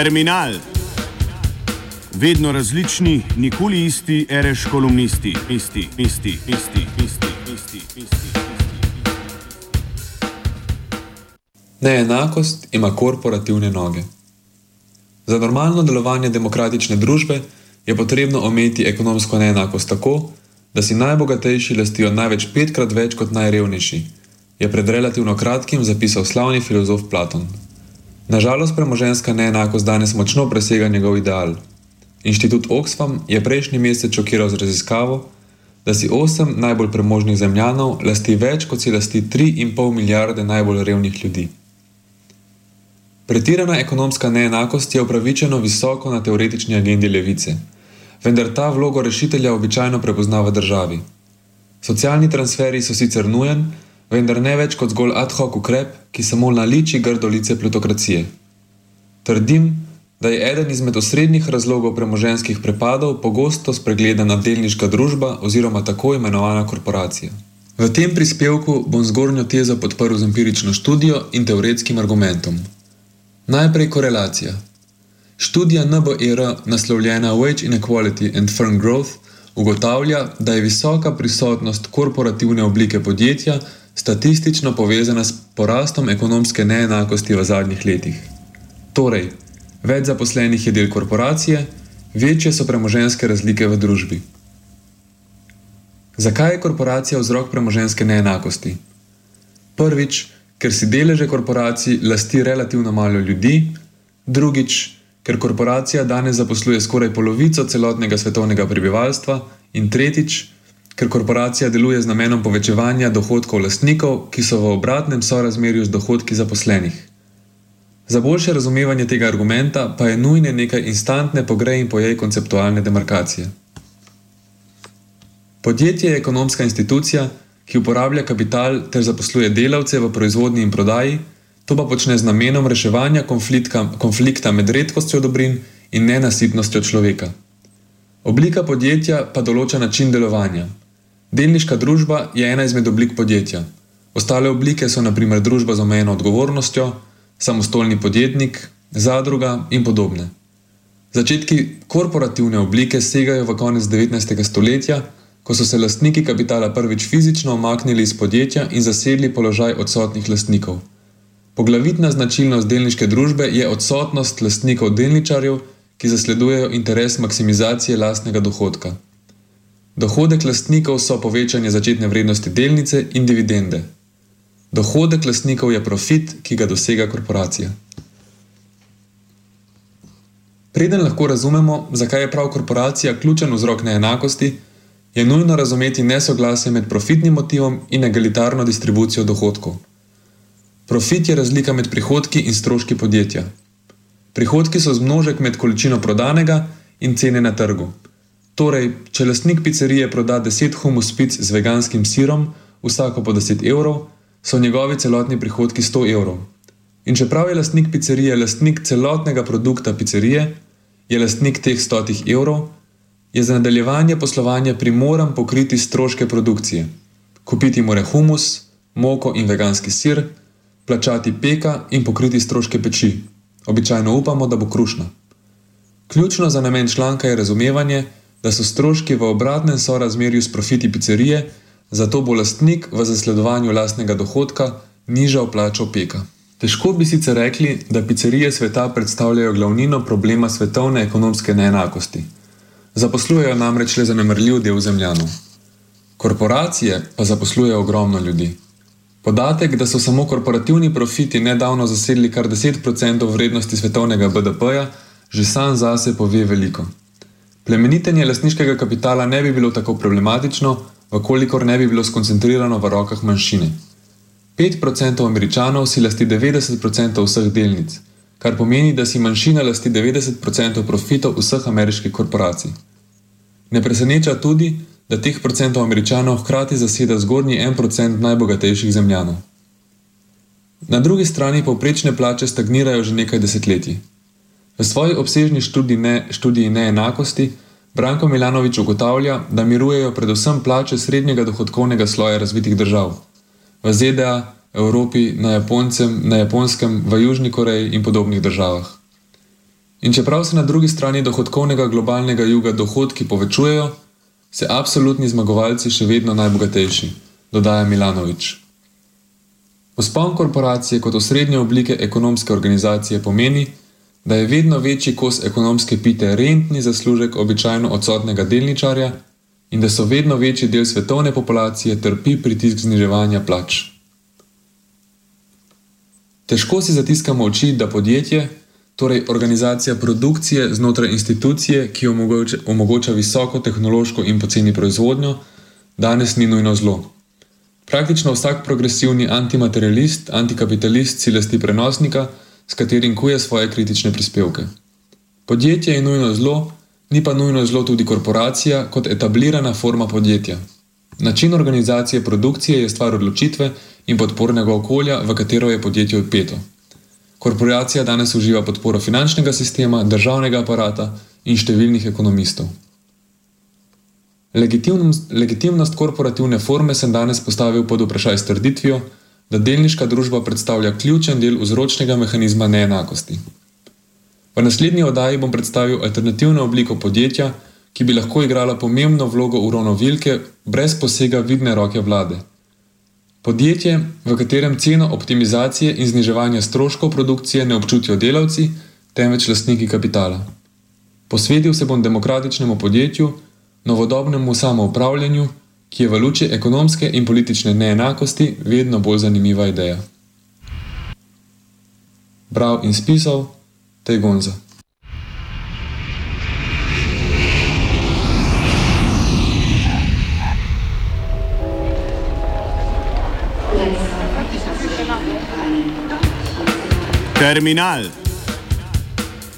Terminal. Vedno različni, nikoli isti, reš kolumnisti, isti, isti, isti, isti, isti, isti. Neenakost ima korporativne noge. Za normalno delovanje demokratične družbe je potrebno omejiti ekonomsko neenakost tako, da si najbogatejši lastijo največ petkrat več kot najrevnejši, je pred relativno kratkim zapisal slavni filozof Platon. Nažalost, premoženska neenakost danes močno presega njegov ideal. Inštitut Oxfam je prejšnji mesec šokiral z raziskavo, da si osem najbolj premožnih zemljanov lasti več kot si lasti 3,5 milijarde najbolj revnih ljudi. Pretirana ekonomska neenakost je upravičeno visoko na teoretični agendi levice, vendar ta vlogo rešitelja običajno prepozna v državi. Socialni transferi so sicer nujen, vendar ne več kot zgolj ad hoc ukrep, ki samo naliči grdolice plutokracije. Trdim, da je eden izmed osrednjih razlogov premoženskih prepadov pogosto spregledana delniška družba oziroma tako imenovana korporacija. V tem prispevku bom zgornjo tezo podprl z empirično študijo in teoretskim argumentom. Najprej korelacija. Študija NBR, naslovljena Wage Inequality and Firm Growth, ugotavlja, da je visoka prisotnost korporativne oblike podjetja statistično povezana s porastom ekonomske neenakosti v zadnjih letih. Torej, več zaposlenih je del korporacije, večje so premoženske razlike v družbi. Zakaj je korporacija vzrok premoženske neenakosti? Prvič, ker si deleže korporacij lasti relativno malo ljudi, drugič, ker korporacija danes zaposluje skoraj polovico celotnega svetovnega prebivalstva, in tretjič, ker korporacija deluje z namenom povečevanja dohodkov lastnikov, ki so v obratnem sorazmerju z dohodki zaposlenih. Za boljše razumevanje tega argumenta pa je nujne nekaj instantne pogrej in pojej konceptualne demarkacije. Podjetje je ekonomska institucija, ki uporablja kapital ter zaposluje delavce v proizvodnji in prodaji, to pa počne z namenom reševanja konflikta, konflikta med redkostjo dobrin in nenasitnostjo človeka. Oblika podjetja pa določa način delovanja. Delniška družba je ena izmed oblik podjetja. Ostale oblike so naprimer družba z omejeno odgovornostjo, samostojni podjetnik, zadruga in podobne. Začetki korporativne oblike segajo v konec 19. stoletja, ko so se lastniki kapitala prvič fizično omaknili iz podjetja in zasedli položaj odsotnih lastnikov. Poglavitna značilnost delniške družbe je odsotnost lastnikov delničarjev, ki zasledujejo interes maksimizacije lastnega dohodka. Dohodek lastnikov so povečanje začetne vrednosti delnice in dividende. Dohodek lastnikov je profit, ki ga dosega korporacija. Preden lahko razumemo, zakaj je prav korporacija ključen vzrok neenakosti, je nujno razumeti nesoglasje med profitnim motivom in egalitarno distribucijo dohodkov. Profit je razlika med prihodki in stroški podjetja. Prihodki so zmnožek med količino prodanega in cene na trgu. Torej, če lastnik pizzerije proda 10 humus pic z veganskim sirom, vsako po 10 evrov, so njegovi celotni prihodki 100 evrov. In čeprav je lastnik pizzerije lastnik celotnega produkta pizzerije, je lastnik teh 100 evrov, je za nadaljevanje poslovanja primoran pokriti stroške produkcije. Kupiti mora humus, moko in veganski sir, plačati peka in pokriti stroške peči. Običajno upamo, da bo krušna. Ključno za namen članka je razumevanje, da so stroški v obratnem sorazmerju s profiti pizzerije, zato bo lastnik v zasledovanju lastnega dohodka nižal plačo peka. Težko bi sicer rekli, da pizzerije sveta predstavljajo glavnino problema svetovne ekonomske neenakosti. Zaposlujejo namreč le zanemrljiv del zemljanov. Korporacije pa zaposlujejo ogromno ljudi. Podatek, da so samo korporativni profiti nedavno zasedli kar 10% vrednosti svetovnega BDP-ja, že sam zase pove veliko. Plemenitenje lastniškega kapitala ne bi bilo tako problematično, vkolikor ne bi bilo skoncentrirano v rokah manjšine. 5% američanov si lasti 90% vseh delnic, kar pomeni, da si manjšina lasti 90% profitov vseh ameriških korporacij. Ne preseneča tudi, da teh procentov američanov hkrati zaseda zgornji 1% najbogatejših zemljanov. Na drugi strani povprečne plače stagnirajo že nekaj desetletij. V svoji obsežni študiji, ne, študiji neenakosti Branko Milanovič ugotavlja, da mirujejo predvsem plače srednjega dohodkovnega sloja razvitih držav. V ZDA, Evropi, na, Japoncem, na Japonskem, v Južni Koreji in podobnih državah. In čeprav se na drugi strani dohodkovnega globalnega juga dohodki povečujejo, se absolutni zmagovalci še vedno najbogatejši, dodaja Milanovič. Vzpon korporacije kot osrednje oblike ekonomske organizacije pomeni, je vedno večji kos ekonomske pite rentni zaslužek običajno odsotnega delničarja in da so vedno večji del svetovne populacije trpi pritisk zniževanja plač. Težko si zatiskamo oči, da podjetje, torej organizacija produkcije znotraj institucije, ki omogoča, omogoča visoko tehnološko in poceni proizvodnjo, danes ni nujno zlo. Praktično vsak progresivni antimaterialist, antikapitalist si lasti prenosnika, s katerim kuje svoje kritične prispevke. Podjetje je nujno zlo, ni pa nujno zlo tudi korporacija kot etablirana forma podjetja. Način organizacije produkcije je stvar odločitve in podpornega okolja, v katero je podjetje odpeto. Korporacija danes uživa podporo finančnega sistema, državnega aparata in številnih ekonomistov. Legitimnost, legitimnost korporativne forme sem danes postavil pod vprašaj s trditvijo, da delniška družba predstavlja ključen del vzročnega mehanizma neenakosti. V naslednji oddaji bom predstavil alternativno obliko podjetja, ki bi lahko igrala pomembno vlogo uravnovilke brez posega vidne roke vlade. Podjetje, v katerem ceno optimizacije in zniževanja stroškov produkcije ne občutijo delavci, temveč lastniki kapitala. Posvetil se bom demokratičnemu podjetju, novodobnemu samoupravljanju, ki je v luči ekonomske in politične neenakosti vedno bolj zanimiva ideja. Bral in spisal Tegonza. Terminal.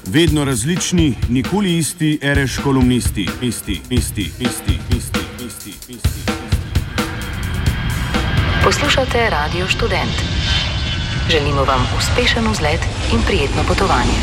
Vedno različni, nikoli isti, reš kolumnisti, isti, isti, isti, isti, isti, Poslušate Radio Student. Želimo vam uspešen vzlet in prijetno potovanje.